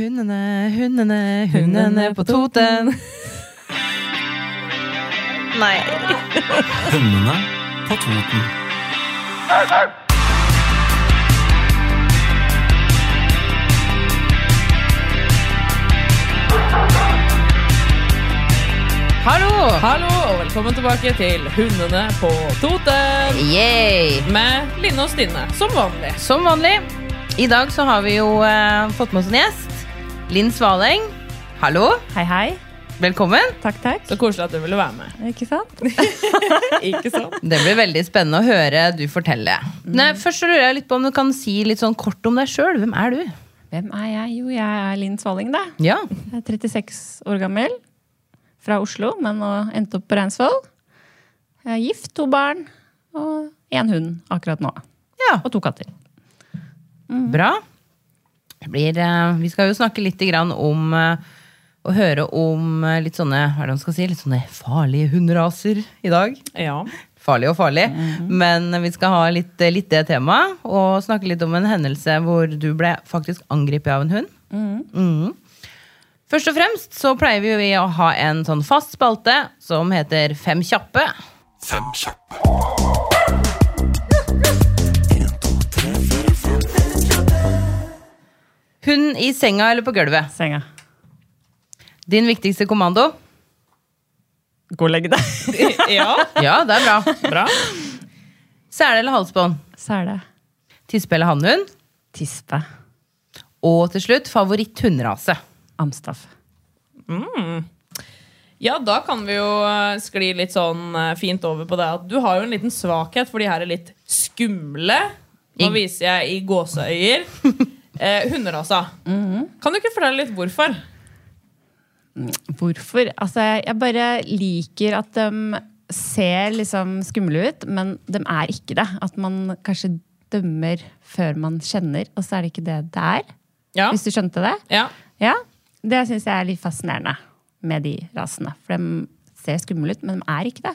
Hundene, hundene, hundene på Toten. Nei. Hundene på Toten. Hallo! Hallo, og velkommen tilbake til Hundene på Toten Yay! med Line og Stine, som vanlig. Som vanlig. I dag så har vi jo eh, fått med oss en gjest. Linn Svaleng. Hallo. Hei, hei. Velkommen. Takk, takk. Så koselig at du ville være med. Ikke sant? Ikke sant? Det blir veldig spennende å høre du fortelle. Nei, først så lurer jeg litt på om du kan si litt sånn kort om deg sjøl. Hvem er du? Hvem er jeg? Jo, jeg er Linn Svaling da. Ja. Jeg er 36 år gammel. Fra Oslo, men nå endte opp på Reinsvoll. Jeg er gift, to barn og én hund akkurat nå. ja. Og to katter. Bra. Det blir, eh, vi skal jo snakke litt om og å høre om eh, litt sånne hva er det man skal si, litt sånne farlige hunderaser i dag. Ja. Farlig og farlig. Men vi skal ha litt, litt det temaet, og snakke litt om en hendelse hvor du ble faktisk angrepet av en hund. Mhm. Først og fremst så pleier vi å ha en sånn fast spalte som heter Fem kjappe. Fem kjappe. Hund i senga eller på gulvet. Senga. Din viktigste kommando? Gå og legg deg. ja. Ja, det er bra. Bra. Sele eller halsbånd? Sele. Tispe eller hannhund? Tispe. Og til slutt favoritthundrase? Amstaff. Mm. Ja, da kan vi jo eh, skli litt sånn eh, fint over på det at du har jo en liten svakhet for de her litt skumle Nå viser jeg i gåseøyer. Eh, hunderasa. Kan du ikke fortelle litt hvorfor? Hvorfor? Altså, jeg bare liker at de ser liksom skumle ut, men de er ikke det. At man kanskje dømmer før man kjenner, og så er det ikke det det er. Ja. Hvis du skjønte det? ja. Ja, det syns jeg er litt fascinerende med de rasene. For de ser skumle ut, men de er ikke det.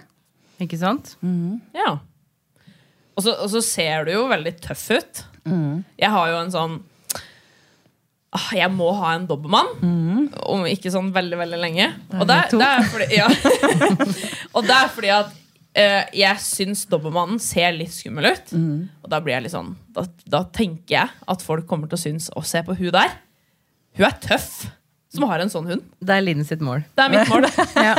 Ikke sant? Ja. Og så, og så ser du jo veldig tøff ut. Jeg har jo en sånn ah, Jeg må ha en dobbeltmann. Om ikke sånn veldig, veldig lenge. Og det, det er fordi, ja. og det er fordi at eh, jeg syns dobbeltmannen ser litt skummel ut. Og da blir jeg litt sånn da, da tenker jeg at folk kommer til å synes Å, se på hun der. Hun er tøff som har en sånn hund. Det er Line sitt mål. Det er mitt mål. Ja.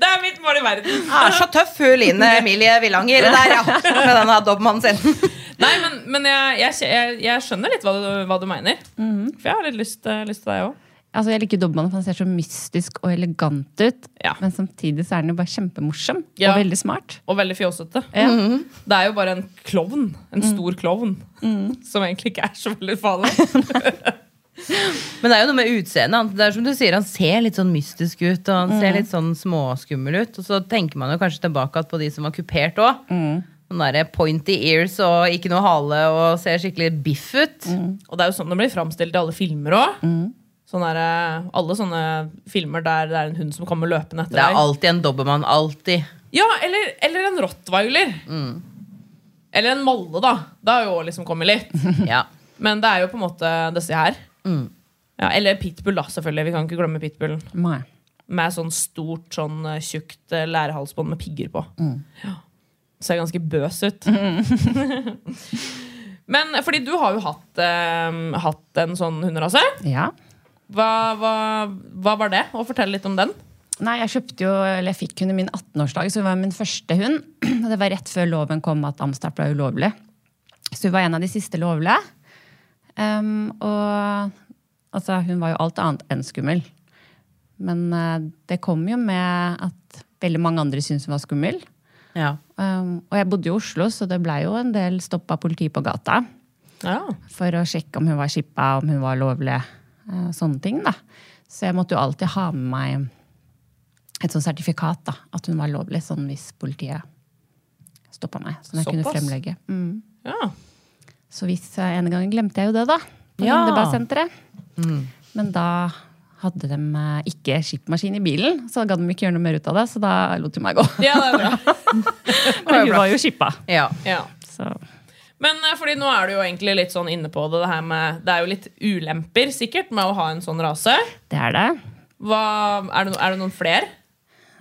Det er mitt mål i verden. Er så tøff, hun Line Emilie Villanger der, ja. Med denne dobbmannen sin. Nei, men, men jeg, jeg, jeg, jeg skjønner litt hva du, hva du mener. For jeg har litt lyst, eh, lyst til deg òg. Altså, jeg liker dobbeltmannen, for han ser så mystisk og elegant ut. Ja. Men samtidig så er han jo bare kjempemorsom Ja. og veldig smart. Og veldig fjåsete. Ja. Det er jo bare en klovn. En stor klovn. Som egentlig ikke er så veldig farlig. Men det er jo noe med utseendet. Det er som du sier, Han ser litt sånn mystisk ut, og han ser litt sånn småskummel ut. Og så tenker man jo kanskje tilbake på de som var kupert òg. Sånn derre pointy ears og ikke noe hale og ser skikkelig biff ut. Og det er jo sånn det blir framstilt i alle filmer òg. Sånn der, eh, alle sånne filmer der det er en hund som kommer løpende etter deg. Det er alltid en dobbermann. Alltid. Ja, eller, eller en rottweiler. Eller en molle, da. Det har jo òg liksom kommet litt. Ja. Men det er jo på en måte disse her. Mm. Ja, eller pitbull, da, selvfølgelig. Vi kan ikke glemme pitbull. Nei. Med sånn stort, sånn tjukt eh, lærehalsbånd med pigger på. Mm. Ja. Ser ganske bøs ut. Men eh, fordi du har jo hatt, eh, hatt en sånn hunderase. Ja. Hva, hva, hva var det? Og fortell litt om den. Nei, jeg kjøpte jo, eller jeg fikk hund i min 18-årsdag, så hun var min første hund. Og det var rett før loven kom at Amstaff ble ulovlig. Så hun var en av de siste lovlige. Um, og altså, hun var jo alt annet enn skummel. Men uh, det kom jo med at veldig mange andre syntes hun var skummel. ja. Um, og jeg bodde i Oslo, så det blei jo en del stopp av politi på gata Ja. for å sjekke om hun var skippa, om hun var lovlig. eh, sånne ting. da. Så jeg måtte jo alltid ha med meg et sånt sertifikat, da, at hun var lovlig, sånn hvis politiet stoppa meg. Sånn jeg kunne Såpass? fremlegge. Mm. Ja. Så hvis en gang glemte jeg jo det, da. På Ja. Hindebergsenteret. Men da hadde de eh, ikke skipmaskin i bilen, så da gadd de ikke gjøre noe mer ut av det. Så da lot de meg gå. ja, det er bra. Men hun var jo skippa. Ja. Ja. Så Men eh, fordi nå er du jo egentlig litt sånn inne på det, det her med Det er jo litt ulemper sikkert med å ha en sånn rase. det er det. Hva, er, det, er det noen flere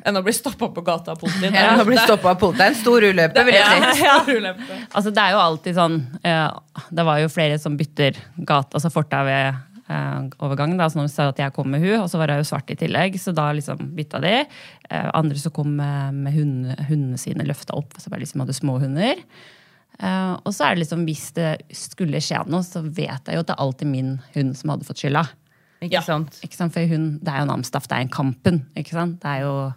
enn å bli stoppa på gata av politiet? Ja, enn Å bli av politiet en stor ulempe, vil jeg si. Ja, ulempe. Altså, det er jo alltid sånn uh, Det var jo flere som bytter gata, altså fortau eh, overgangen. Da, så når de sa at jeg kom med hun, og så var hun jo svart i tillegg, så da liksom bytta de. Eh, andre som kom med, med hunde, hundene sine løfta opp, så bare liksom hadde små hunder. Eh, og så er det liksom, hvis det skulle skje noe, så vet jeg jo at det er alltid min hund som hadde fått skylda. Ikke Ja. sant? Ikke sant? For hun, det er jo en Amstaff, det er en Kampen. Ikke sant? Det er jo,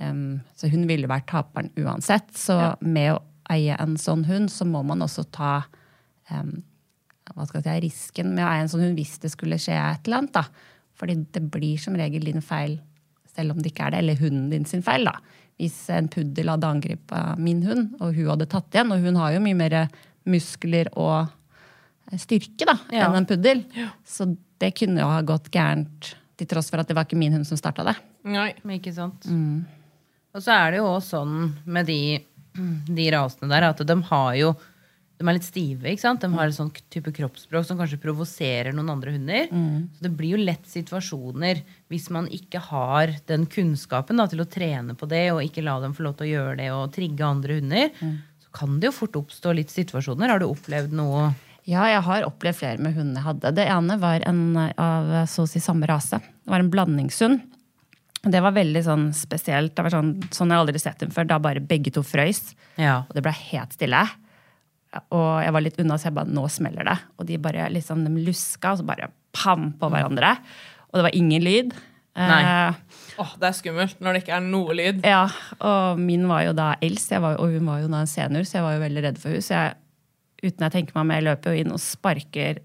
um, så hun ville vært taperen uansett. Så med å eie en sånn hund, så må man også ta em, hva skal jeg si, risken med å eie en sånn hund hvis det skulle skje et eller annet. da. Fordi det blir som regel din feil, selv om det ikke er det, eller hunden din sin feil. da. Hvis en puddel hadde angrepet min hund, og hun hadde tatt igjen, og hun har jo mye mer muskler og styrke da, Ja. enn en puddel. Så det kunne jo ha gått gærent, til tross for at det var ikke min hund som starta det. Nei. Men Ikke sant? Og så er det jo også sånn med de, de rasene der at de har jo de er litt stive. ikke sant? De har en sånn type kroppsspråk som kanskje provoserer noen andre hunder. Så det blir jo lett situasjoner hvis man ikke har den kunnskapen da, til å trene på det, og ikke la dem få lov til å gjøre det og trigge andre hunder. Så kan det jo fort oppstå litt situasjoner. Har du opplevd noe Ja, jeg har opplevd flere med hundene jeg hadde. Det ene var en av så å si samme rase. Det var en blandingshund. Det var veldig sånn spesielt. Det var sånn, sånn jeg aldri sett dem før. Da bare begge to frøys. Ja. Og det ble helt stille. Og jeg var litt unna, så jeg bare Nå smeller det. Og de bare liksom, de luska, og så bare pam på hverandre. Og det var ingen lyd. Nei. Eh, Åh, det er skummelt når det ikke er noe lyd. ja, og min var jo da eldst, var, og hun var jo da en senior, så jeg var jo veldig redd for henne. Så jeg, uten jeg tenker meg om, jeg løper jo inn og sparker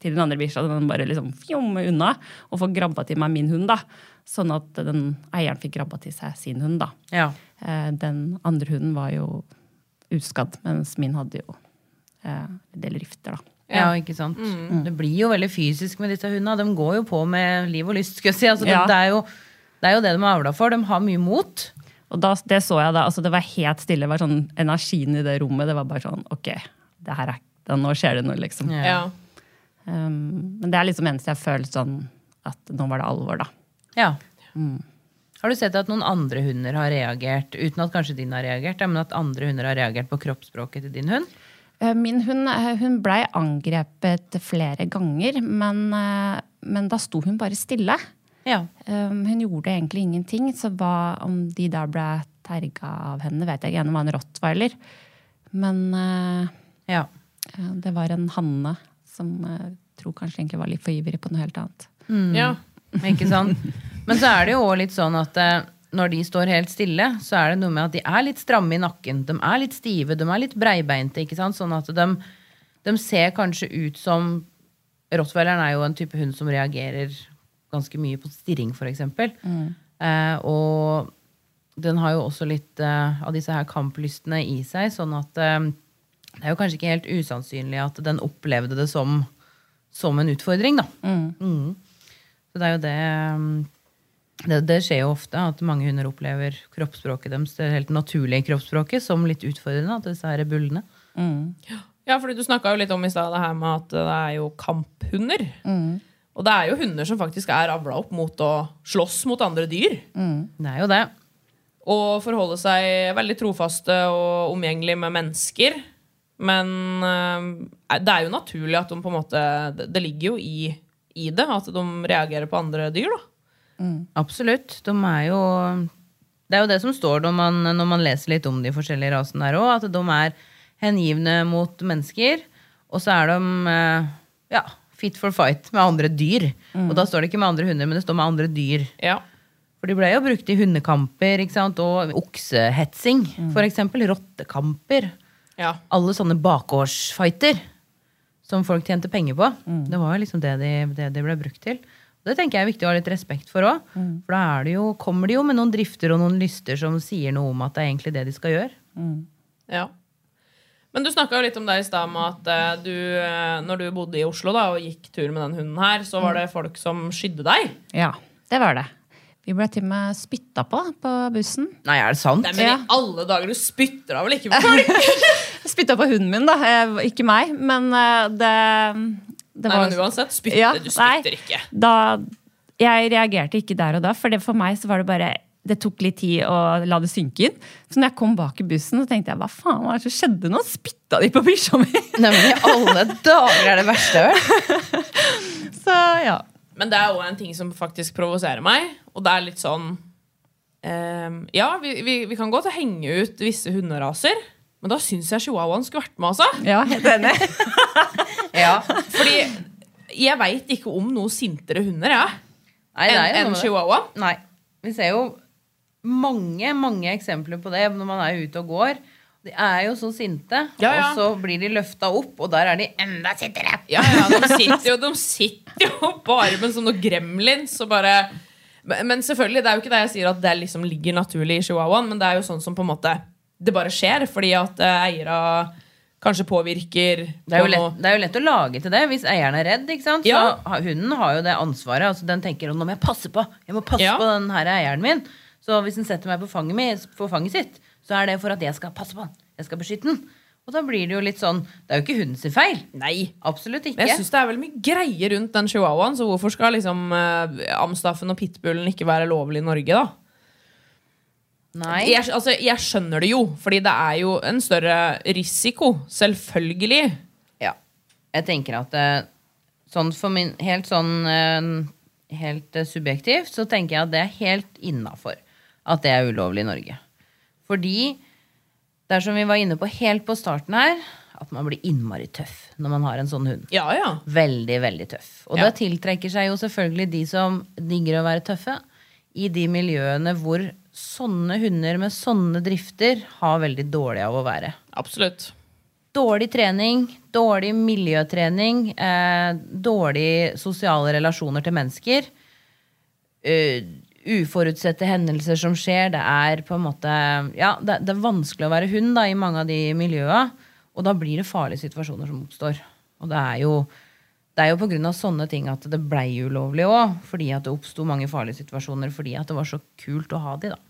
til den andre bikkja, den bare liksom fjommer unna, og får grabba til meg min hund, da. Sånn at den eieren fikk grabba til seg sin hund, da. Ja. Eh, Den andre hunden var jo uskadd, mens min hadde jo eh, en del rifter, da. Ja, ikke sant? Det blir jo veldig fysisk med disse hundene. De går jo på med liv og lyst. skal jeg si. Altså, det, Ja. det, er jo, det er jo det de er avla for. De har mye mot. Og da, det så jeg da, altså det var helt stille. Det var sånn energien i det rommet. Det var bare sånn, ok, det her er, da, nå skjer det noe, liksom. Ja. Ja. Um, men det er liksom eneste jeg følte sånn at nå var det alvor, da. Ja. Har du sett at noen andre hunder har reagert, uten at kanskje din har reagert, men at andre hunder har reagert på kroppsspråket til din hund? Eh, Min hund eh, hun blei angrepet flere ganger, men, eh, men da sto hun bare stille. Ja. Hun gjorde egentlig ingenting, så hva om de da ble terga av henne, vet jeg ikke. Hun var en rottweiler. Men ja. det var en hanne som jeg tror kanskje egentlig var litt for ivrig på noe helt annet. ja. Ikke sant? Men så er det jo også litt sånn at eh, når de står helt stille, så er det noe med at de er litt stramme i nakken. De er litt stive, de er litt breibeinte. ikke sant? Sånn at de, de ser kanskje ut som Rottweileren er jo en type hund som reagerer ganske mye på stirring, f.eks. Eh, og den har jo også litt eh, av disse her kamplystene i seg, sånn at eh, det er jo kanskje ikke helt usannsynlig at den opplevde det som, som en utfordring, da. Mm. Så det er jo det, um, det Det skjer jo ofte at mange hunder opplever kroppsspråket deres, det helt naturlige kroppsspråket, som litt utfordrende. At disse her bullene. Ja, fordi du snakka litt om i stad det her med at det er jo kamphunder. Og det er jo hunder som faktisk er avla opp mot å slåss mot andre dyr. Det er jo det. Og forholde seg veldig trofaste og omgjengelig med mennesker. Men eh, det er jo naturlig at de på en måte Det, det ligger jo i, i det at de reagerer på andre dyr, da. Absolutt. De er jo Det er jo det som står når man, når man leser litt om de forskjellige rasene der òg, at de er hengivne mot mennesker. Og så er de eh, ja, fit for fight med andre dyr. Og da står det ikke med andre hunder, men det står med andre dyr. Ja. For de ble jo brukt i hundekamper og oksehetsing. For eksempel rottekamper. ja. Alle sånne bakgårdsfighter. som folk tjente penger på. Det var jo liksom det de, det de ble brukt til. Det tenker jeg er viktig å ha litt respekt for òg. For da er det jo, kommer de jo med noen drifter og noen lyster som sier noe om at det er egentlig det de skal gjøre. Ja. Men du snakka jo litt om det i stad med at eh, du, eh, når du bodde i Oslo da, og gikk tur med den hunden her, så var det folk som skydde deg. Ja, det var det. Vi ble til og med spytta på på bussen. Nei, er det sant? Nei, men Ja. i alle dager, du spytter da vel ikke på folk? Spytta på hunden min, da. Eh, Ikke meg, men det Nei, var men uansett, spytte, Ja, du nei. spytter ikke. da, Jeg reagerte ikke der og da, for det, for meg så var det bare det tok litt tid å la det synke inn. Så når jeg kom bak i bussen, så tenkte jeg hva faen hva er det som skjedde nå? Spytta de på bikkja mi? Nei, men I alle dager er det verste hørt. Så ja. Men det er òg en ting som faktisk provoserer meg, og det er litt sånn um, Ja, vi, vi, vi kan godt henge ut visse hunderaser, men da syns jeg chihuahuaen skulle vært med, altså. ja, helt enig. Ja. Fordi jeg veit ikke om noe sintere hunder, er Enn det. chihuahua. Nei. Vi ser jo mange, mange eksempler på det når man er ute og går. De er jo så sinte, Ja, ja. og så blir de løfta opp, og der er de enda sintere. Ja, ja, de sitter jo, de sitter jo på armen som noen gremlins og bare men, men selvfølgelig, det er jo ikke det jeg sier at det liksom ligger naturlig i chihuahuaen, men det er jo sånn som på en måte det bare skjer, fordi at eh, eiere kanskje påvirker Det er, jo på lett, det er jo lett å lage til det hvis eieren er redd. ikke sant? Så Ja. Hunden har jo det ansvaret. altså Den tenker nå må jeg passe på Jeg må passe Ja. på den her eieren min. Så hvis den setter meg på fanget, mi, på fanget sitt, så er det for at jeg skal passe på den. Jeg skal beskytte den. Og da blir det jo litt sånn Det er jo ikke hunden sin feil. Nei. Absolutt ikke. Men jeg syns det er veldig mye greier rundt den chihuahuaen, så hvorfor skal liksom eh, Amstaffen og pitbullen ikke være lovlig i Norge, da? Jeg, altså, jeg skjønner det jo, fordi det er jo en større risiko. Selvfølgelig. Ja. Jeg tenker at eh, sånn for min Helt sånn eh, Helt eh, subjektivt så tenker jeg at det er helt innafor at det er ulovlig i Norge. Fordi det er som vi var inne på helt på starten her, at man blir innmari tøff når man har en sånn hund. Ja, ja. Veldig, veldig tøff. Og Ja. det tiltrekker seg jo selvfølgelig de som digger å være tøffe, i de miljøene hvor sånne hunder med sånne drifter har veldig dårlig av å være Absolutt. dårlig trening, dårlig miljøtrening, eh, dårlig sosiale relasjoner til mennesker. Uh, uforutsette hendelser som skjer. Det er på en måte Ja, det, det er vanskelig å være hund da, i mange av de miljøa. Og da blir det farlige situasjoner som oppstår. Og det er jo det er jo pga. sånne ting at det blei ulovlig òg. Fordi at det oppsto mange farlige situasjoner fordi at det var så kult å ha de, da.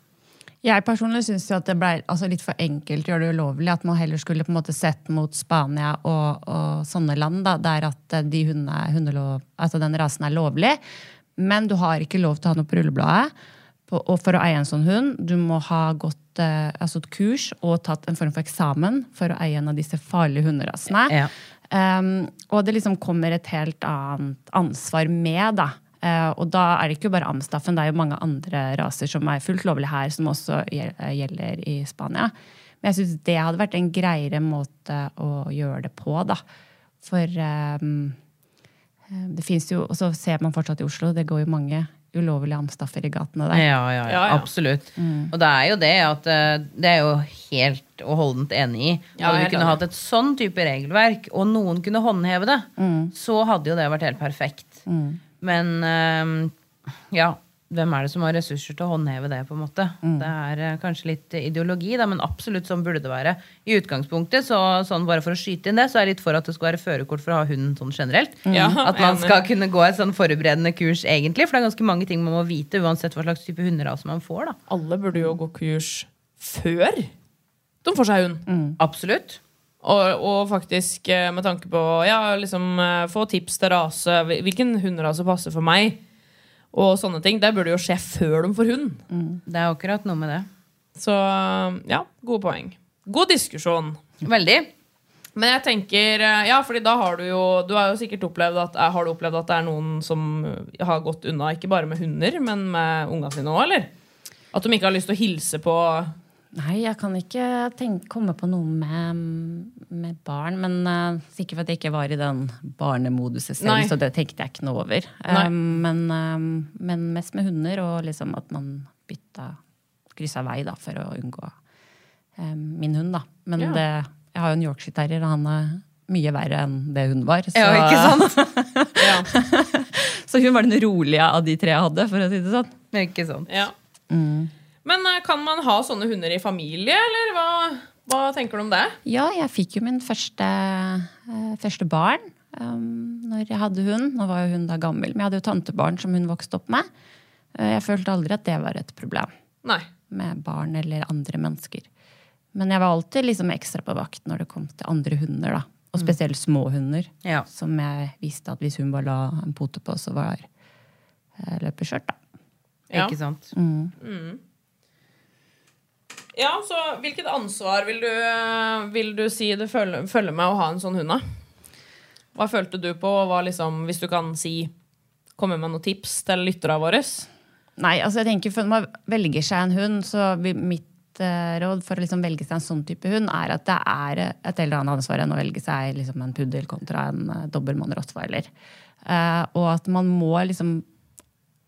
Jeg personlig syns det ble altså, litt for enkelt å gjøre det ulovlig. At man heller skulle på en måte sett mot Spania og, og sånne land da, der at eh, de hundene, hundelov, altså den rasen er lovlig. Men du har ikke lov til å ha noe på rullebladet på, og for å eie en sånn hund. Du må ha gått eh, altså et kurs og tatt en form for eksamen for å eie en av disse farlige hunderasene. Ja. Um, og det liksom kommer et helt annet ansvar med, da. Uh, og da er det ikke bare Amstaffen, det er jo mange andre raser som er fullt lovlig her, som også eh, gjelder i Spania. Men jeg syns det hadde vært en greiere måte å gjøre det på, da. For um, det fins jo Og så ser man fortsatt i Oslo, det går jo mange ulovlige amstaffer i gatene der. Ja, ja, ja, Ja, ja. absolutt. Og det er jo det at eh, Det er jo helt og holdent enig i. Ja, Hadde vi kunne hatt et sånn type regelverk, og noen kunne håndheve det, så hadde jo det vært helt perfekt. Men eh, ja, hvem er det som har ressurser til å håndheve det? på en måte? Det er eh, kanskje litt ideologi, da, men absolutt sånn burde det være. I utgangspunktet, så, sånn bare for å skyte inn det, så er jeg litt for at det skal være førerkort for å ha hund sånn generelt. Ja, At man enig. skal kunne gå et sånn forberedende kurs, egentlig. For det er ganske mange ting man må vite, uansett hva slags type hunderase man får. da. Alle burde jo gå kurs før de får seg hund. Absolutt. Og, og faktisk eh, med tanke på ja, liksom, eh, få tips til rase. hvil- Hvilken hunderase passer for meg? Og sånne ting. Det burde jo skje før de får hund. Det er akkurat noe med det. Så ja, gode poeng. God diskusjon. Veldig. Men jeg tenker, eh, ja, fordi da har du jo Du har jo sikkert opplevd at, har du opplevd at det er noen som har gått unna, ikke bare med hunder, men med unga sine òg, eller? At de ikke har lyst til å hilse på Nei, jeg kan ikke tenke, komme på noe med, med barn. Men uh, sikkert for at jeg ikke var i den barnemoduset selv, Nei. så det tenkte jeg ikke noe over. Um, men, um, men mest med hunder, og liksom at man bytta kryssa vei da, for å unngå um, min hund. da. Men Ja. det, jeg har jo en Yorkshire terrier, og han er mye verre enn det hun var. Så, Ja, ikke sant? Ja. så hun var den rolige av de tre jeg hadde, for å si det sånn. Ikke sant? Ja. Men eh, kan man ha sånne hunder i familie, eller hva, hva tenker du om det? Ja, jeg fikk jo min første, eh, første barn um, når jeg hadde hund. Nå var jo hun da gammel, men jeg hadde jo tantebarn som hun vokste opp med. Eh, jeg følte aldri at det var et problem Nei. med barn eller andre mennesker. Men jeg var alltid liksom ekstra på vakt når det kom til andre hunder. da. Og spesielt små hunder. Ja. Som jeg visste at hvis hun bare la en pote på, så var eh, løpet da. Ja. Ikke sant? Ja, så Hvilket ansvar vil du, eh, vil du si det følger, følger med å ha en sånn hund? da? Hva følte du på? og Hva liksom, hvis du kan si komme med noen tips til lytterne våre? Nei, altså jeg tenker Når man velger seg en hund, så mitt eh, råd for å liksom velge seg en sånn type hund, er at det er et eller annet ansvar enn å velge seg liksom en puddel kontra en uh, dobbeltmann rottweiler. Uh, og at man må liksom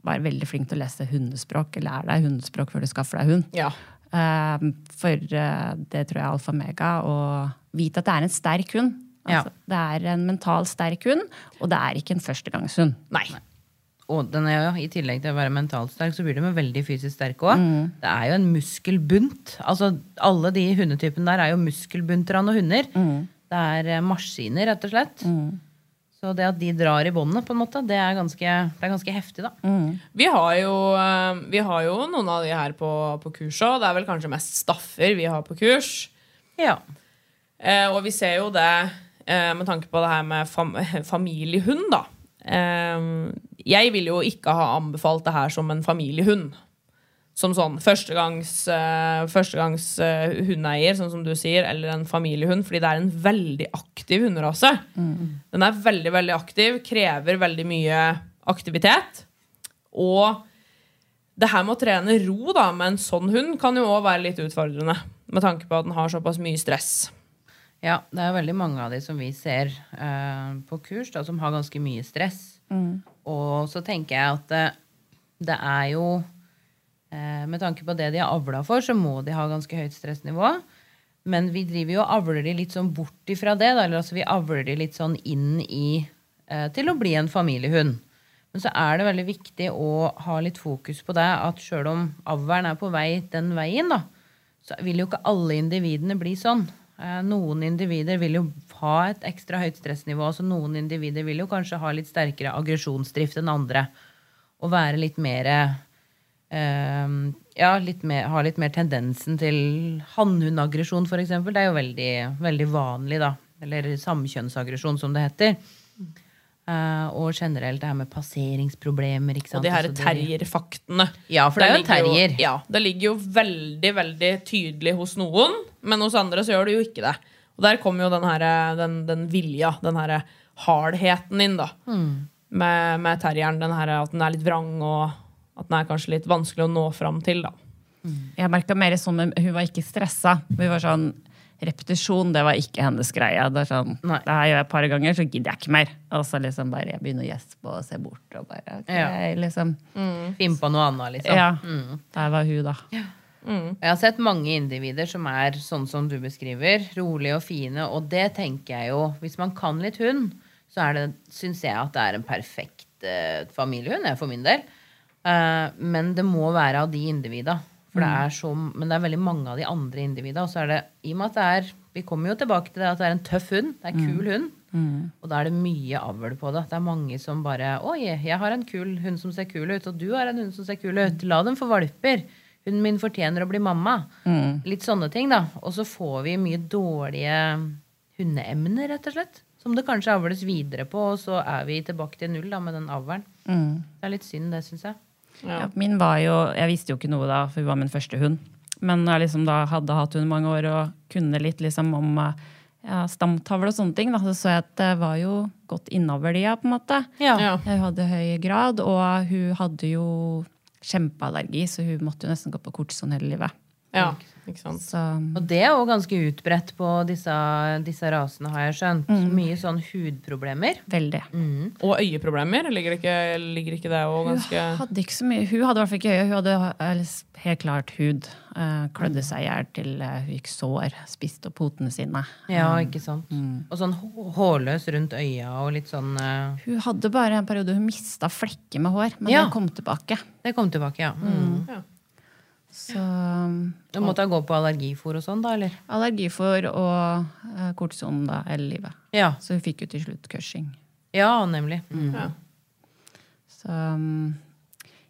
være veldig flink til å lese hundespråk, eller lære deg hundespråk før du skaffer deg hund. Ja. Eh, for eh, det tror jeg er alfa og mega. å vite at det er en sterk hund. Altså, Det er en mental sterk hund, og det er ikke en førstegangshund. Nei. Og den er jo, I tillegg til å være mentalt sterk, så blir de veldig fysisk sterke òg. Det er jo en muskelbunt. Altså, alle de hundetypene der er jo muskelbunter av noen hunder. Det er eh, maskiner, rett og slett. Så det at de drar i båndene, på en måte, det er ganske, det er ganske heftig, da. Vi har, jo, eh, vi har jo noen av de her på, på kurs òg. Det er vel kanskje mest staffer vi har på kurs. Ja. Eh, og vi ser jo det eh, med tanke på det her med fam familiehund, da. Eh, jeg ville jo ikke ha anbefalt det her som en familiehund. Som sånn førstegangs, uh, førstegangs uh, hundeeier, sånn som du sier, eller en familiehund, fordi det er en veldig aktiv hunderase. Den er veldig, veldig aktiv, krever veldig mye aktivitet. Og det her med å trene ro da, med en sånn hund kan jo òg være litt utfordrende. Med tanke på at den har såpass mye stress. Ja, det er veldig mange av de som vi ser uh, på kurs, da, som har ganske mye stress. Og så tenker jeg at det, det er jo Med tanke på det de har avla for, så må de ha ganske høyt stressnivå. Men vi driver jo og avler de litt sånn bort ifra det. Da, eller altså vi avler de litt sånn inn i eh, til å bli en familiehund. Men så er det veldig viktig å ha litt fokus på det at sjøl om avlen er på vei den veien, da, så vil jo ikke alle individene bli sånn. Eh, Noen individer vil jo ha et ekstra høyt stressnivå. Så noen individer vil jo kanskje ha litt sterkere aggresjonsdrift enn andre. Og være litt mer eh, Ja, litt mer, har litt mer tendensen til hannhundaggresjon, f.eks. Det er jo veldig, veldig vanlig, da. Eller samkjønnsaggresjon, som det heter. Uh, og generelt det her med passeringsproblemer. Ikke sant? Og de her Altså, terrierfaktene. Ja, for det er jo en ligger terrier. ja, det ligger jo veldig, veldig tydelig hos noen, men hos andre så gjør det jo ikke det. Og der kommer jo den, her, den, den vilja, den her hardheten inn, da. Mm. Med, med terrieren. Den her, at den er litt vrang, og at den er kanskje litt vanskelig å nå fram til, da. Jeg merka mer sånn, men Hun var ikke stressa. Hun var sånn, Repetisjon det var ikke hennes greie. Det er sånn, Nei. det her gjør jeg et par ganger, så gidder jeg ikke mer. Og så liksom bare jeg begynner å gjespe og se bort. Og bare, okay, Ja. liksom. Finn på noe annet, liksom. Ja, Mm. der var hun, da. Jeg har sett mange individer som er sånn som du beskriver. Rolige og fine. Og det tenker jeg jo Hvis man kan litt hund, så er syns jeg at det er en perfekt eh, familiehund, jeg for min del. Eh, men det må være av de individa. For det er så, men det er veldig mange av de andre individa. Og så er det, i og med at det er Vi kommer jo tilbake til det at det er en tøff hund. Det er en kul hund. Og da er det mye avl på det. Det er mange som bare Oi, jeg har en kul hund som ser kul ut, og du har en hund som ser kul ut. La dem få valper. Hunden min fortjener å bli mamma. Litt sånne ting, da. Og så får vi mye dårlige hundeemner, rett og slett. Som det kanskje avles videre på, og så er vi tilbake til null da, med den avlen. Det er litt synd, det, syns jeg. Ja, min var jo, Jeg visste jo ikke noe da, for hun var min første hund. Men når jeg liksom da hadde hatt hund mange år og kunne litt liksom om ja, stamtavle og sånne ting, da, så så jeg at det var jo godt innover i på en måte. Ja. Ja. Hun hadde høy grad, og hun hadde jo kjempeallergi, så hun måtte jo nesten gå på kortison hele livet. Ja, ikke sant. Så Og det er jo ganske utbredt på disse, disse rasene, har jeg skjønt. Mm. Mye sånn hudproblemer. veldig. Og øyeproblemer? Ligger det ikke, ligger ikke det òg ganske Hun hadde ikke så mye Hun hadde i hvert fall ikke øye. Hun hadde helt klart hud. Eh, klødde seg i hjel til eh, hun gikk sår. Spiste opp potene sine. Ja, ikke sant? Og sånn hårløs rundt øya og litt sånn uh... Hun hadde bare en periode hun mista flekker med hår, men Ja. det kom tilbake. Det kom tilbake, ja. Mm. Så Du måtte gå på allergifor og sånn, da, eller? allergifor og eh, kortison da, hele livet. Ja, Så hun fikk jo til slutt cushing. ja nemlig. Mm. Ja. Så um,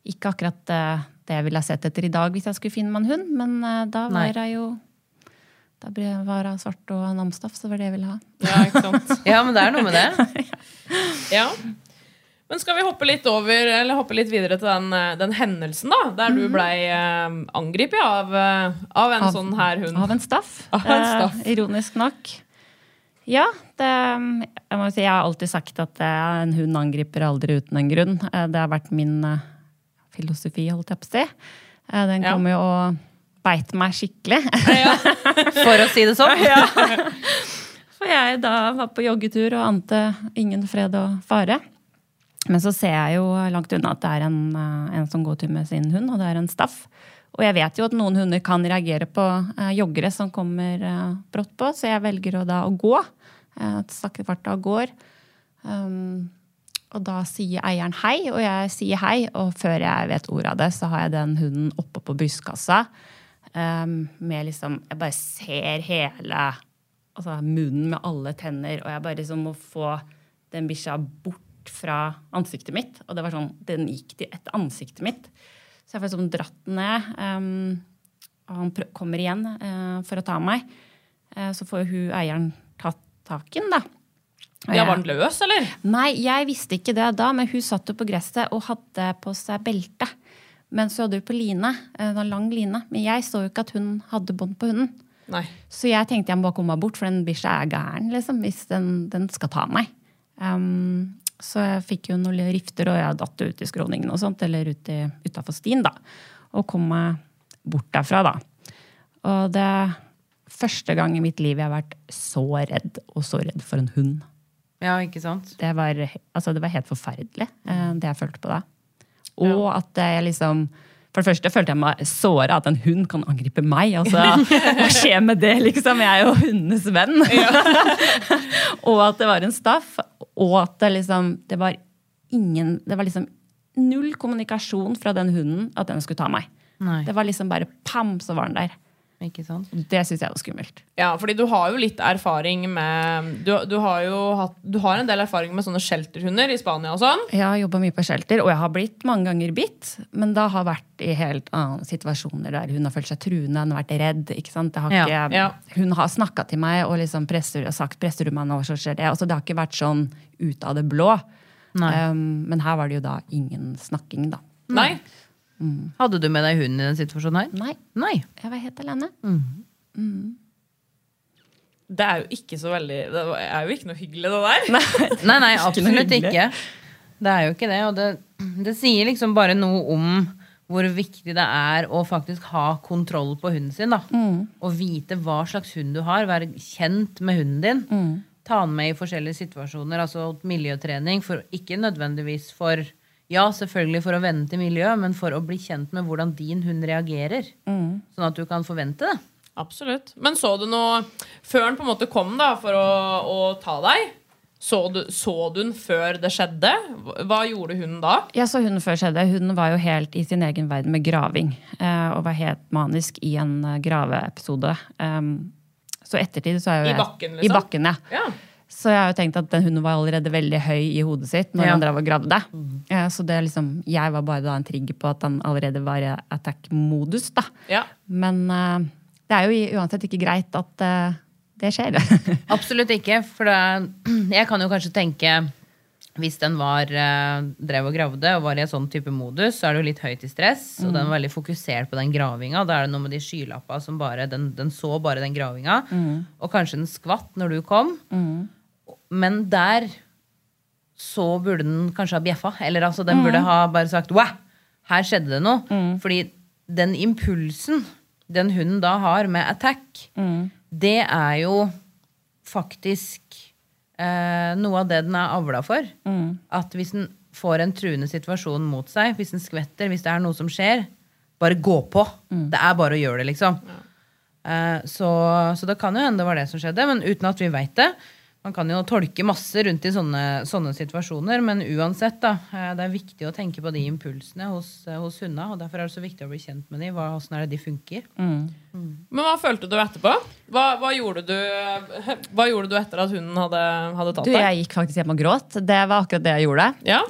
ikke akkurat eh, det jeg ville ha sett etter i dag hvis jeg skulle finne meg en hund, men uh, da var hun jo Da ble- var hun svart og namstaff, så det var det jeg ville ha. Ja, ikke sant? Ja, men det er noe med det. Ja. Men skal vi hoppe litt over, eller hoppe litt videre til den, eh, den hendelsen, da? Der du blei eh, angrepet av, eh, av en Av- sånn her hund. Av en staff. Av en staff. Eh, ironisk nok. Ja, det, jeg må si jeg har alltid sagt at eh, en hund angriper aldri uten en grunn. Det har vært min filosofi, holdt jeg på å si. Den Ja. kommer jo og beit meg skikkelig. For å si det sånn. Ja. For jeg da var på joggetur og ante ingen fred og fare. Men så ser jeg jo langt unna at det er en, eh, en som går tur med sin hund, og det er en staff. Og jeg vet jo at noen hunder kan reagere på eh, joggere som kommer eh, brått på, så jeg velger å da å gå. Eh, farta og går. Um, og da sier eieren hei, og jeg sier hei, og før jeg vet ordet av det, så har jeg den hunden oppe på brystkassa. Um, med liksom Jeg bare ser hele altså munnen med alle tenner, og jeg bare liksom må få den bikkja bort fra ansiktet mitt. Og det var sånn, den gikk til etter ansiktet mitt. Så jeg får liksom dratt den ned. Um, og han kommer igjen uh, for å ta meg. Uh, så får hun eieren tatt tak i den, da. De Var den løs, eller? Nei, jeg visste ikke det da, men hun satt jo på gresset og hadde på seg belte. Men så hadde hun på line, en lang line. Men jeg så jo ikke at hun hadde bånd på hunden. Nei. Så jeg tenkte jeg må komme meg bort, for den bikkja er gæren liksom, hvis den, den skal ta meg. Um, så jeg fikk jo noen rifter, og jeg datt ut i skråningen og sånt, eller utafor stien, da. Og kom meg bort derfra, da. Og det er første gang i mitt liv jeg har vært så redd, og så redd for en hund. Ja, ikke sant? Det var, altså, det var helt forferdelig, eh, det jeg følte på da. Og at jeg liksom For det første følte jeg meg såra at en hund kan angripe meg. Altså, hva skjer med det, liksom? Jeg er jo hundenes venn. og at det var en staff. Og at det liksom Det var ingen Det var liksom null kommunikasjon fra den hunden at den skulle ta meg. Nei, Det var liksom bare pam, så var den der. Ikke sant? Det syns jeg var skummelt. Ja, fordi du har jo litt erfaring med Du, du har jo hatt Du har en del erfaring med sånne shelterhunder i Spania og sånn. Jeg har jobba mye på shelter, og jeg har blitt mange ganger bitt. Men da har vært i helt andre situasjoner der hun har følt seg truende, hun har vært redd. ikke sant? Har Ja. ikke, Ja. Hun har snakka til meg og liksom presser, sagt 'presser du meg nå, så skjer det'. Altså, det har ikke vært sånn ut av det blå. Um, men her var det jo da ingen snakking, da. Nei. Hadde du med deg hunden i den situasjonen her? Nei, Nei. jeg var helt alene. Det er jo ikke så veldig Det er jo ikke noe hyggelig, det der. Nei, nei, nei absolutt ikke. Det er jo ikke det. Og det, det sier liksom bare noe om hvor viktig det er å faktisk ha kontroll på hunden sin. da. Og vite hva slags hund du har. Være kjent med hunden din. Ta den med i forskjellige situasjoner. Altså miljøtrening. For, ikke nødvendigvis for Ja, selvfølgelig for å vende til miljøet, men for å bli kjent med hvordan din hund reagerer. Sånn at du kan forvente det. Absolutt. Men så du noe Før han på en måte kom da for å, å ta deg, så du, så du den før det skjedde? Hva gjorde hun da? Jeg så hunden før skjedde. Hun var jo helt i sin egen verden med graving. eh, Og var helt manisk i en eh, graveepisode. Um, Så ettertid så er jo I bakken, liksom? I bakken, ja. Ja. Så jeg har jo tenkt at den hunden var allerede veldig høy i hodet sitt når Ja. han drev og gravde. Eh, Så det liksom, jeg var bare da en trigger på at han allerede var i attack-modus. da. ja. Men uh, det er jo uansett ikke greit at uh, det skjer. Absolutt ikke. For det, jeg kan jo kanskje tenke hvis den var, drev og gravde og var i en sånn type modus, så er det jo litt høyt i stress. Og den var veldig fokusert på den gravinga. Da er det noe med de skylappa som bare Den, den så bare den gravinga. Og kanskje den skvatt når du kom. Men der så burde den kanskje ha bjeffa. Eller altså, den burde ha bare sagt Wow! Her skjedde det noe. Fordi den impulsen den hunden da har med attack, det er jo faktisk eh, noe av det den er avla for. At hvis den får en truende situasjon mot seg, hvis den skvetter, hvis det er noe som skjer, bare gå på. Det er bare å gjøre det, liksom. Eh, så, så det kan jo hende det var det som skjedde, men uten at vi veit det. Man kan jo tolke masse rundt i sånne, sånne situasjoner, men uansett, da. eh, Det er viktig å tenke på de impulsene hos, eh, hos hundene. Og derfor er det så viktig å bli kjent med dem. Åssen er det de funker? Men hva følte du etterpå? Hva, hva, gjorde, du, hva gjorde du etter at hunden hadde, hadde tatt Du, deg? jeg gikk faktisk hjem og gråt. Det var akkurat det jeg gjorde. Ja?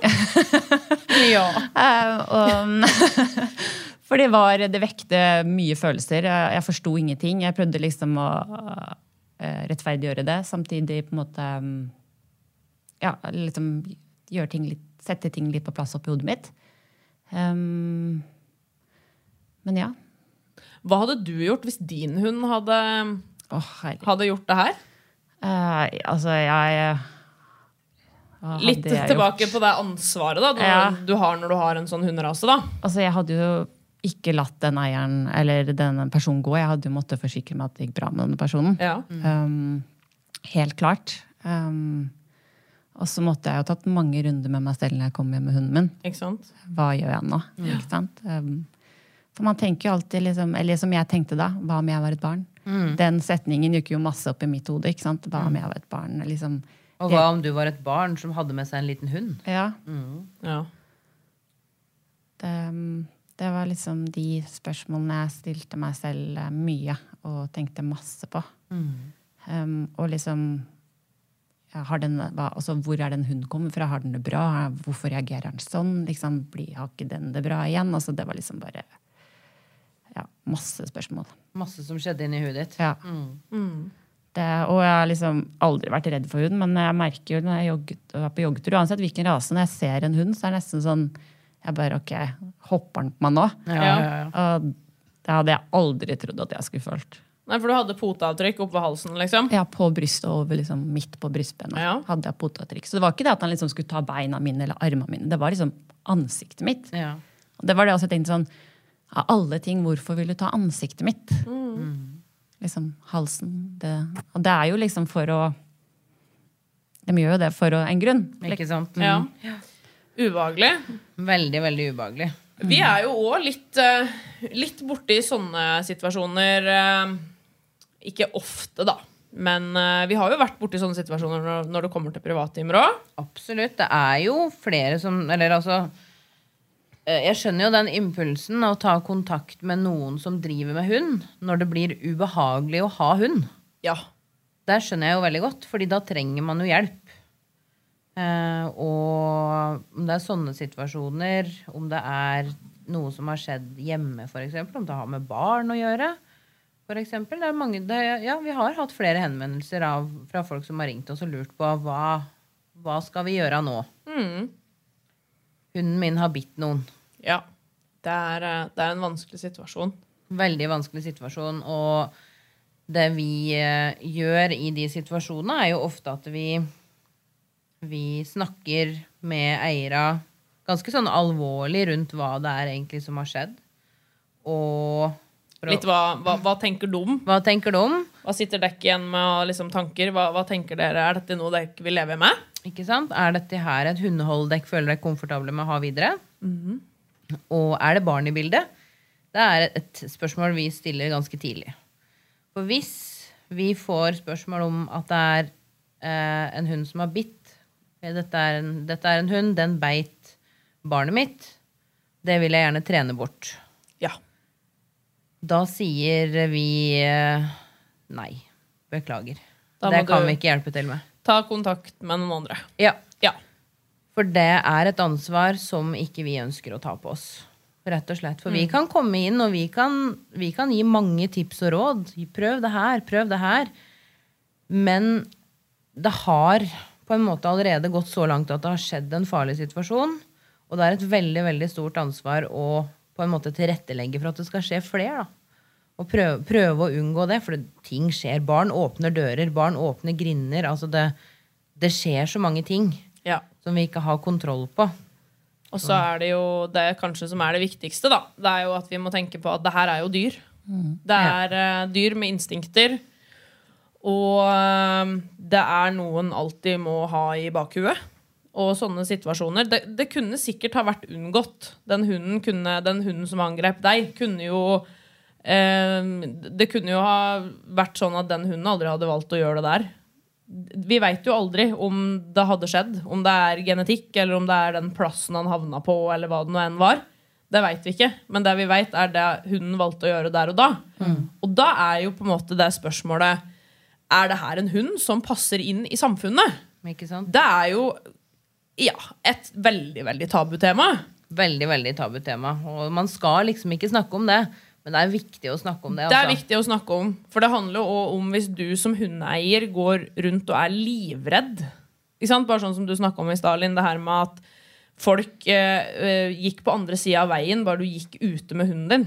ja. Eh, for det var Det vekte mye følelser. Jeg, forsto ingenting. Jeg prøvde liksom å eh, rettferdiggjøre det, samtidig på en måte mm, Ja, liksom ting litt Sette ting litt på plass oppi hodet mitt. Um, men ja. Hva hadde du gjort hvis din hund hadde, oh, hadde gjort det her? Uh, altså, jeg Litt jeg gjort? tilbake på det ansvaret da, du, Ja. du har når du har en sånn hunderase. da. Altså, jeg hadde jo ikke latt den eieren eller den personen gå. Jeg hadde jo måttet forsikre meg at det gikk bra med denne personen. Ja. Um, helt klart. Um, og så måtte jeg jo tatt mange runder med meg selv når jeg kom hjem med hunden min. Ikke sant? Hva gjør jeg nå? Ikke sant? Um, for man tenker jo alltid liksom, Eller som jeg tenkte da, hva om jeg var et barn? Den setningen gikk jo masse opp i mitt hode. ikke sant? Hva om jeg var et barn? Liksom, Og hva om du var et barn som hadde med seg en liten hund? ja, Ja. det, um, det var liksom de spørsmålene jeg stilte meg selv eh, mye og tenkte masse på. Um, og liksom ja, har den, hva, altså, Hvor er den hunden kommer fra? Har den det bra? Hvorfor reagerer den sånn? Liksom, blir, har ikke den det bra igjen? Altså, det var liksom bare ja, masse spørsmål. Masse som skjedde inni huet ditt. Ja. Det, og jeg har liksom aldri vært redd for hund, men jeg merker jo når jeg jogget, er på joggetur, uansett hvilken rase, når jeg ser en hund, så er det nesten sånn jeg bare, ok, Hopper den på meg nå? Ja, ja, ja. Og det hadde jeg aldri trodd at jeg skulle følt. Nei, For du hadde poteavtrykk oppå halsen, liksom? Ja, på brystet og over liksom midt på brystbenet. Ja. hadde jeg poteavtrykk. Så det var ikke det at han liksom skulle ta beina mine eller armene mine. Det var liksom ansiktet mitt. Ja. Og det var det også jeg tenkte sånn Av alle ting, hvorfor vil du ta ansiktet mitt? Liksom halsen. Det. Og det er jo liksom for å De gjør jo det for å, en grunn. Ikke sant? Ja. Ubehagelig. Veldig, veldig ubehagelig. Vi er jo òg litt, eh, litt borti sånne situasjoner. eh, Ikke ofte, da. Men eh, vi har jo vært borti sånne situasjoner når, det kommer til privattimer òg. Absolutt. Det er jo flere som Eller altså Jeg skjønner jo den impulsen å ta kontakt med noen som driver med hund, når det blir ubehagelig å ha hund. Ja. Det skjønner jeg jo veldig godt, fordi da trenger man jo hjelp. Eh, og om det er sånne situasjoner, om det er noe som har skjedd hjemme, f.eks., om det har med barn å gjøre for eksempel, det er mange, det, ja, Vi har hatt flere henvendelser av, fra folk som har ringt oss og lurt på hva, hva skal vi gjøre nå. Hunden min har bitt noen. ja. Det, er, eh, det er en vanskelig situasjon. Veldig vanskelig situasjon. Og det vi eh, gjør i de situasjonene, er jo ofte at vi, vi snakker med eiere ganske sånn alvorlig rundt hva det er egentlig som har skjedd. Og Litt hva, hva, hva tenker de? hva tenker de? Hva sitter dere igjen med liksom, tanker? Hva, hva tenker dere? Er dette noe dere ikke vil leve med? Ikke sant? Er dette her et hundehold dere føler dere komfortable med å ha videre? Og er det barn i bildet? Det er et, spørsmål vi stiller ganske tidlig. For hvis vi får spørsmål om at det er eh, en hund som har bitt dette, er en, dette er en hund, den beit barnet mitt. Det vil jeg gjerne trene bort. Ja. Da sier vi eh, nei. Beklager. Det kan vi ikke hjelpe til med. Ta kontakt med noen andre. Ja. Ja. For det er et ansvar som ikke vi ønsker å ta på oss. Rett og slett. For vi kan komme inn, og vi kan, vi kan gi mange tips og råd. Prøv det her, prøv det her. Men det har på en måte allerede gått så langt at det har skjedd en farlig situasjon. Og det er et veldig veldig stort ansvar å på en måte tilrettelegge for at det skal skje flere. da. Og prøve, prøve å unngå det, for ting skjer. Barn åpner dører, barn åpner grinder. altså det, det skjer så mange ting ja. som vi ikke har kontroll på. Og så er det jo det kanskje som er det viktigste, da. Det er jo at vi må tenke på at det her er jo dyr. Det er eh, dyr med instinkter. Og eh, det er noen alltid må ha i bakhuet. Og sånne situasjoner. Det, det kunne sikkert ha vært unngått. Den hunden, kunne, den hunden som angrep deg, kunne jo eh, Det kunne jo ha vært sånn at den hunden aldri hadde valgt å gjøre det der. Vi veit jo aldri om det hadde skjedd. Om det er genetikk, eller om det er den plassen han havna på, eller hva det nå enn var. Det veit vi ikke. Men det vi veit, er det hunden valgte å gjøre der og da. Og da er jo på en måte det spørsmålet Er det her en hund som passer inn i samfunnet? Ikke sant? Det er jo ja, et veldig, veldig tabutema. Veldig, veldig tabutema. Og man skal liksom ikke snakke om det. Men det er viktig å snakke om det. Det er altså. viktig å snakke om. For det handler også om hvis du som hundeeier går rundt og er livredd. Bare sånn som du snakka om i Stalin, det her med at folk eh, eh, gikk på andre sida av veien bare du gikk ute med hunden din.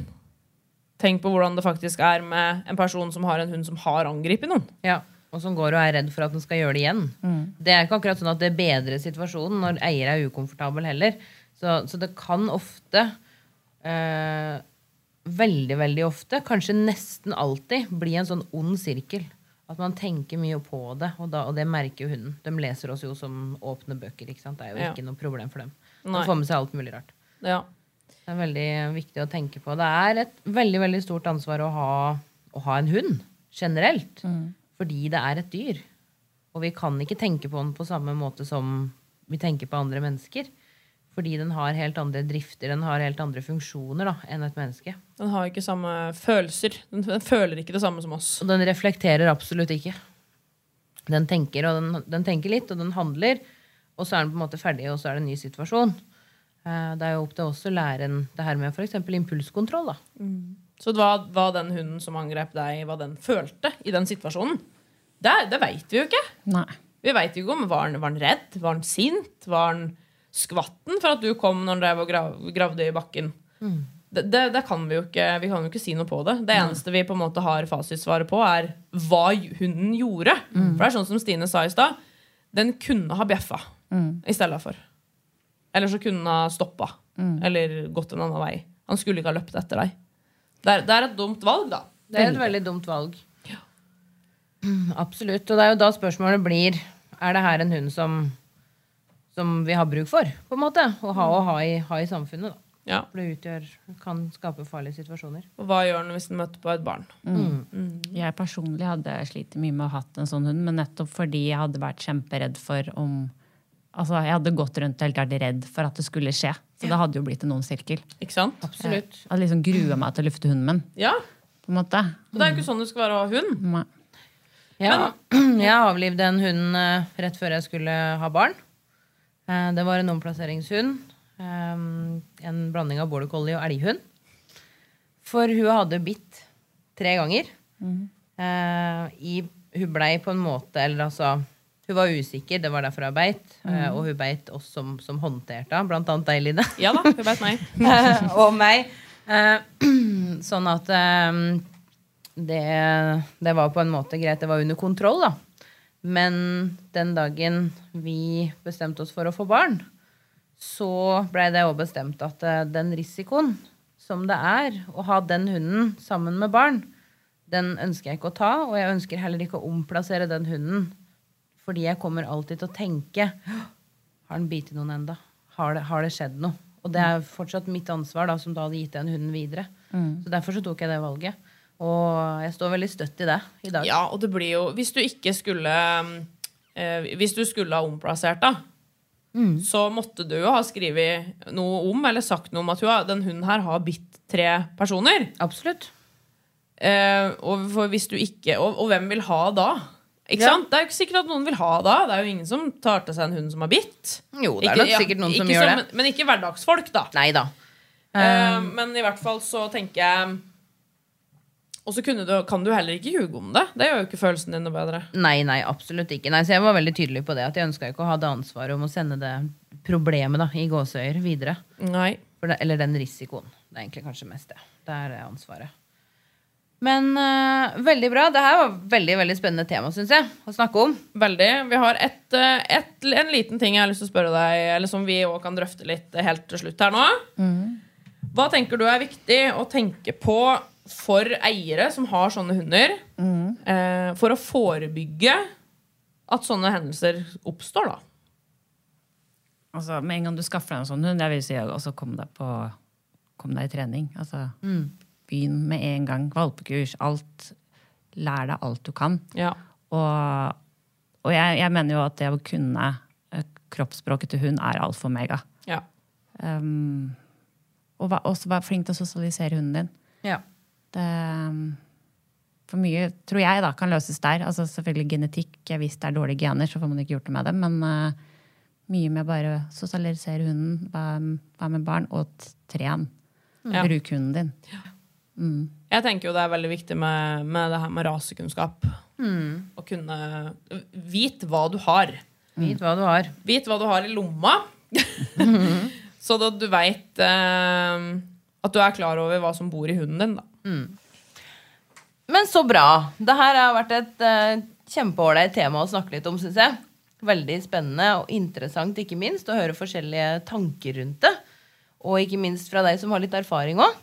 Tenk på hvordan det faktisk er med en person som har en hund som har angrepet noen. Ja, og som går og er redd for at den skal gjøre det igjen. Det er ikke akkurat sånn at det bedrer situasjonen når eier er ukomfortabel heller. Så, så det kan ofte eh, Veldig, veldig ofte, kanskje nesten alltid, bli en sånn ond sirkel. At man tenker mye på det, og, da, og det merker jo hunden. De leser oss jo som åpne bøker. ikke sant? Det er jo Ja. ikke noe problem for dem. De får med seg alt mulig rart. Ja. Det er veldig viktig å tenke på. Det er et veldig veldig stort ansvar å ha, å ha en hund generelt. Fordi det er et dyr. Og vi kan ikke tenke på den på samme måte som vi tenker på andre mennesker. Fordi den har helt andre drifter, den har helt andre funksjoner da, enn et menneske. Den har ikke samme følelser. Den, den føler ikke det samme som oss. Og den reflekterer absolutt ikke. Den tenker, og den, den tenker litt, og den handler. Og så er den på en måte ferdig, og så er det en ny situasjon. Eh, Det er jo opp til oss å lære en det her med f.eks. impulskontroll. da. Så hva, hva den hunden som angrep deg, hva den følte i den situasjonen, det, det veit vi jo ikke. Nei. Vi veit jo ikke om var han, var redd, var han sint, var han skvatten for at du kom når han drev og grav, gravde i bakken. Det, det, det kan vi jo ikke Vi kan jo ikke si noe på det. Det eneste vi på en måte har fasitsvaret på, er hva hunden gjorde. For det er sånn som Stine sa i stad. Den kunne ha bjeffa i stedet for. Eller så kunne han ha stoppa. Eller gått en annen vei. Han skulle ikke ha løpt etter deg. Det er, det er et dumt valg, da. Det er et veldig dumt valg. Ja. Absolutt. Og det er jo da spørsmålet blir Er det her en hund som, som vi har bruk for, på en måte? Å ha, og ha, i, ha i samfunnet. da. Ja. For det utgjør, kan skape farlige situasjoner. Og hva gjør den hvis den møter på et barn? Jeg personlig hadde slitt mye med å ha hatt en sånn hund, men nettopp fordi jeg hadde vært kjemperedd for om Altså, Jeg hadde gått rundt helt vært redd for at det skulle skje. Så det hadde jo blitt en ond sirkel. Ikke sant? Absolutt. Jeg hadde liksom grua meg til å lufte hunden min. Ja. på en måte. Og det er jo ikke sånn det skal være å ha hund. Nei. Ja, jeg avlivde en hund eh, rett før jeg skulle ha barn. Eh, Det var en omplasseringshund. eh, En blanding av border collie og elghund. For hun hadde bitt tre ganger. Mm. i, hun blei på en måte Eller altså Hun var usikker, det var derfor hun beit. eh, Og hun beit oss som, som håndterte henne, blant annet deg, Line. Ja da, hun beit meg. og meg. Eh, sånn at eh, det, det var på en måte greit. Det var under kontroll, da. Men den dagen vi bestemte oss for å få barn, så blei det òg bestemt at eh, den risikoen som det er å ha den hunden sammen med barn, den ønsker jeg ikke å ta. Og jeg ønsker heller ikke å omplassere den hunden. Fordi jeg kommer alltid til å tenke Har den bitt noen enda? Har det, har det skjedd noe? Og det er fortsatt mitt ansvar, da, som da hadde gitt den hunden videre. Så derfor så tok jeg det valget. Og jeg står veldig støtt i det i dag. Ja, og det blir jo Hvis du ikke skulle eh, Hvis du skulle ha omplassert da så måtte du jo ha skrevet noe om eller sagt noe om at hun den hunden her har bitt tre personer. Absolutt. Eh, og, for hvis du ikke, og, og hvem vil ha da? Ikke sant? Det er jo ikke sikkert at noen vil ha da. Det er jo ingen som tar til seg en hund som har bitt. Jo, det er nok sikkert noen som gjør det. Men ikke hverdagsfolk, da. Nei da. Eh, men i hvert fall så tenker jeg Og så kan du heller ikke ljuge om det. Det gjør jo ikke følelsen din noe bedre. Nei, nei, absolutt ikke. Nei, så jeg var veldig tydelig på det. At jeg ønska ikke å ha det ansvaret om å sende det problemet da, i gåseøyer videre. Nei. Det, eller den risikoen. Det er egentlig kanskje mest det. Det er det ansvaret. Men uh, veldig bra. Det her var veldig veldig spennende tema, synes jeg. Å snakke om. Veldig. Vi har et, eh, et, en liten ting jeg har lyst til å spørre deg, eller som vi òg kan drøfte litt helt til slutt her nå. Hva tenker du er viktig å tenke på for eiere som har sånne hunder, eh, for å forebygge at sånne hendelser oppstår, da? Altså, med en gang du skaffer deg en sånn hund, jeg vil si også kom deg på Kom deg i trening. Altså, Begynn med en gang. Valpekurs. Alt. Lær deg alt du kan. Ja. Og, og jeg, jeg mener jo at det å kunne eh, kroppsspråket til hund er alfa og mega. ja. Um, og også være flink til å sosialisere hunden din. Ja. Det, um, for mye, tror jeg, da, kan løses der. Altså Selvfølgelig genetikk. Hvis det er dårlige gener, så får man ikke gjort noe med det. Men uh, mye med bare sosialisere hunden, være med barn, og tren. Ja. Bruk hunden din. Jeg tenker jo det er veldig viktig med, med det her med rasekunnskap. Å kunne Vite hva du har. Vit hva du har. Vit hva du har i lomma. så da du veit eh, at du er klar over hva som bor i hunden din. Da. Men så bra. Det her har vært et uh, kjempeålreit tema å snakke litt om, syns jeg. Veldig spennende og interessant, ikke minst, å høre forskjellige tanker rundt det. Og ikke minst fra deg som har litt erfaring òg.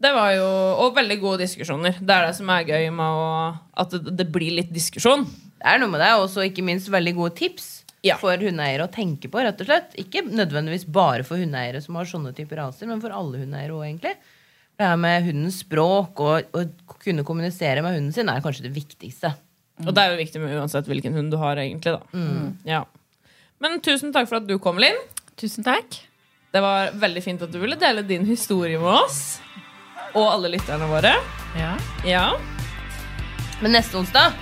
Det var jo, Og veldig gode diskusjoner. Det er det som er gøy med å, at det, det blir litt diskusjon. Det er noe med det, og ikke minst veldig gode tips Ja. for hundeeiere å tenke på. rett og slett. Ikke nødvendigvis bare for hundeeiere som har sånne typer raser, men for alle hundeeiere òg, egentlig. Det her med hundens språk og å kunne kommunisere med hunden sin er kanskje det viktigste. Og det er jo viktig med uansett hvilken hund du har, egentlig. da ja. Men tusen takk for at du kom, Linn. Tusen takk. Det var veldig fint at du ville dele din historie med oss. Og alle lytterne våre. Ja. Ja, Men neste onsdag,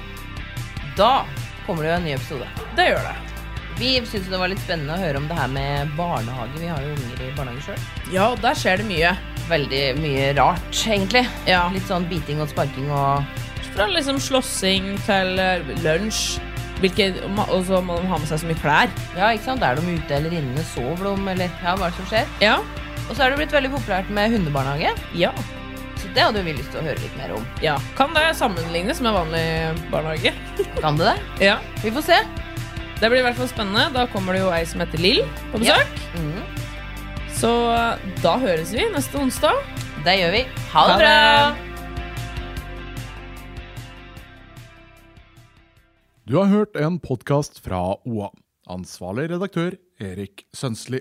da kommer det jo en ny episode. det gjør det. Vi syns det var litt spennende å høre om det her med barnehage. Vi har jo unger i barnehage sjøl. Ja, og der skjer det mye. Veldig mye rart, egentlig. Ja. Litt sånn biting og sparking og Fra liksom slåssing til eh, lunsj. Hvilke, og så må de ha med seg så mye klær. Ja, ikke sant? Er de ute eller inne? Sover de? Eller ja, hva er det som skjer? Ja. Og så er det blitt veldig populært med hundebarnehage. Ja. Det hadde vi lyst til å høre litt mer om. ja. Kan det sammenlignes med vanlig barnehage? Kan det det? Ja. Vi får se. Det blir i hvert fall spennende. Da kommer det jo ei som heter Lill på besøk. Mhm. Så da høres vi neste onsdag. Det gjør vi. Ha det bra! Du har hørt en podkast fra OA. Ansvarlig redaktør Erik Sønsli.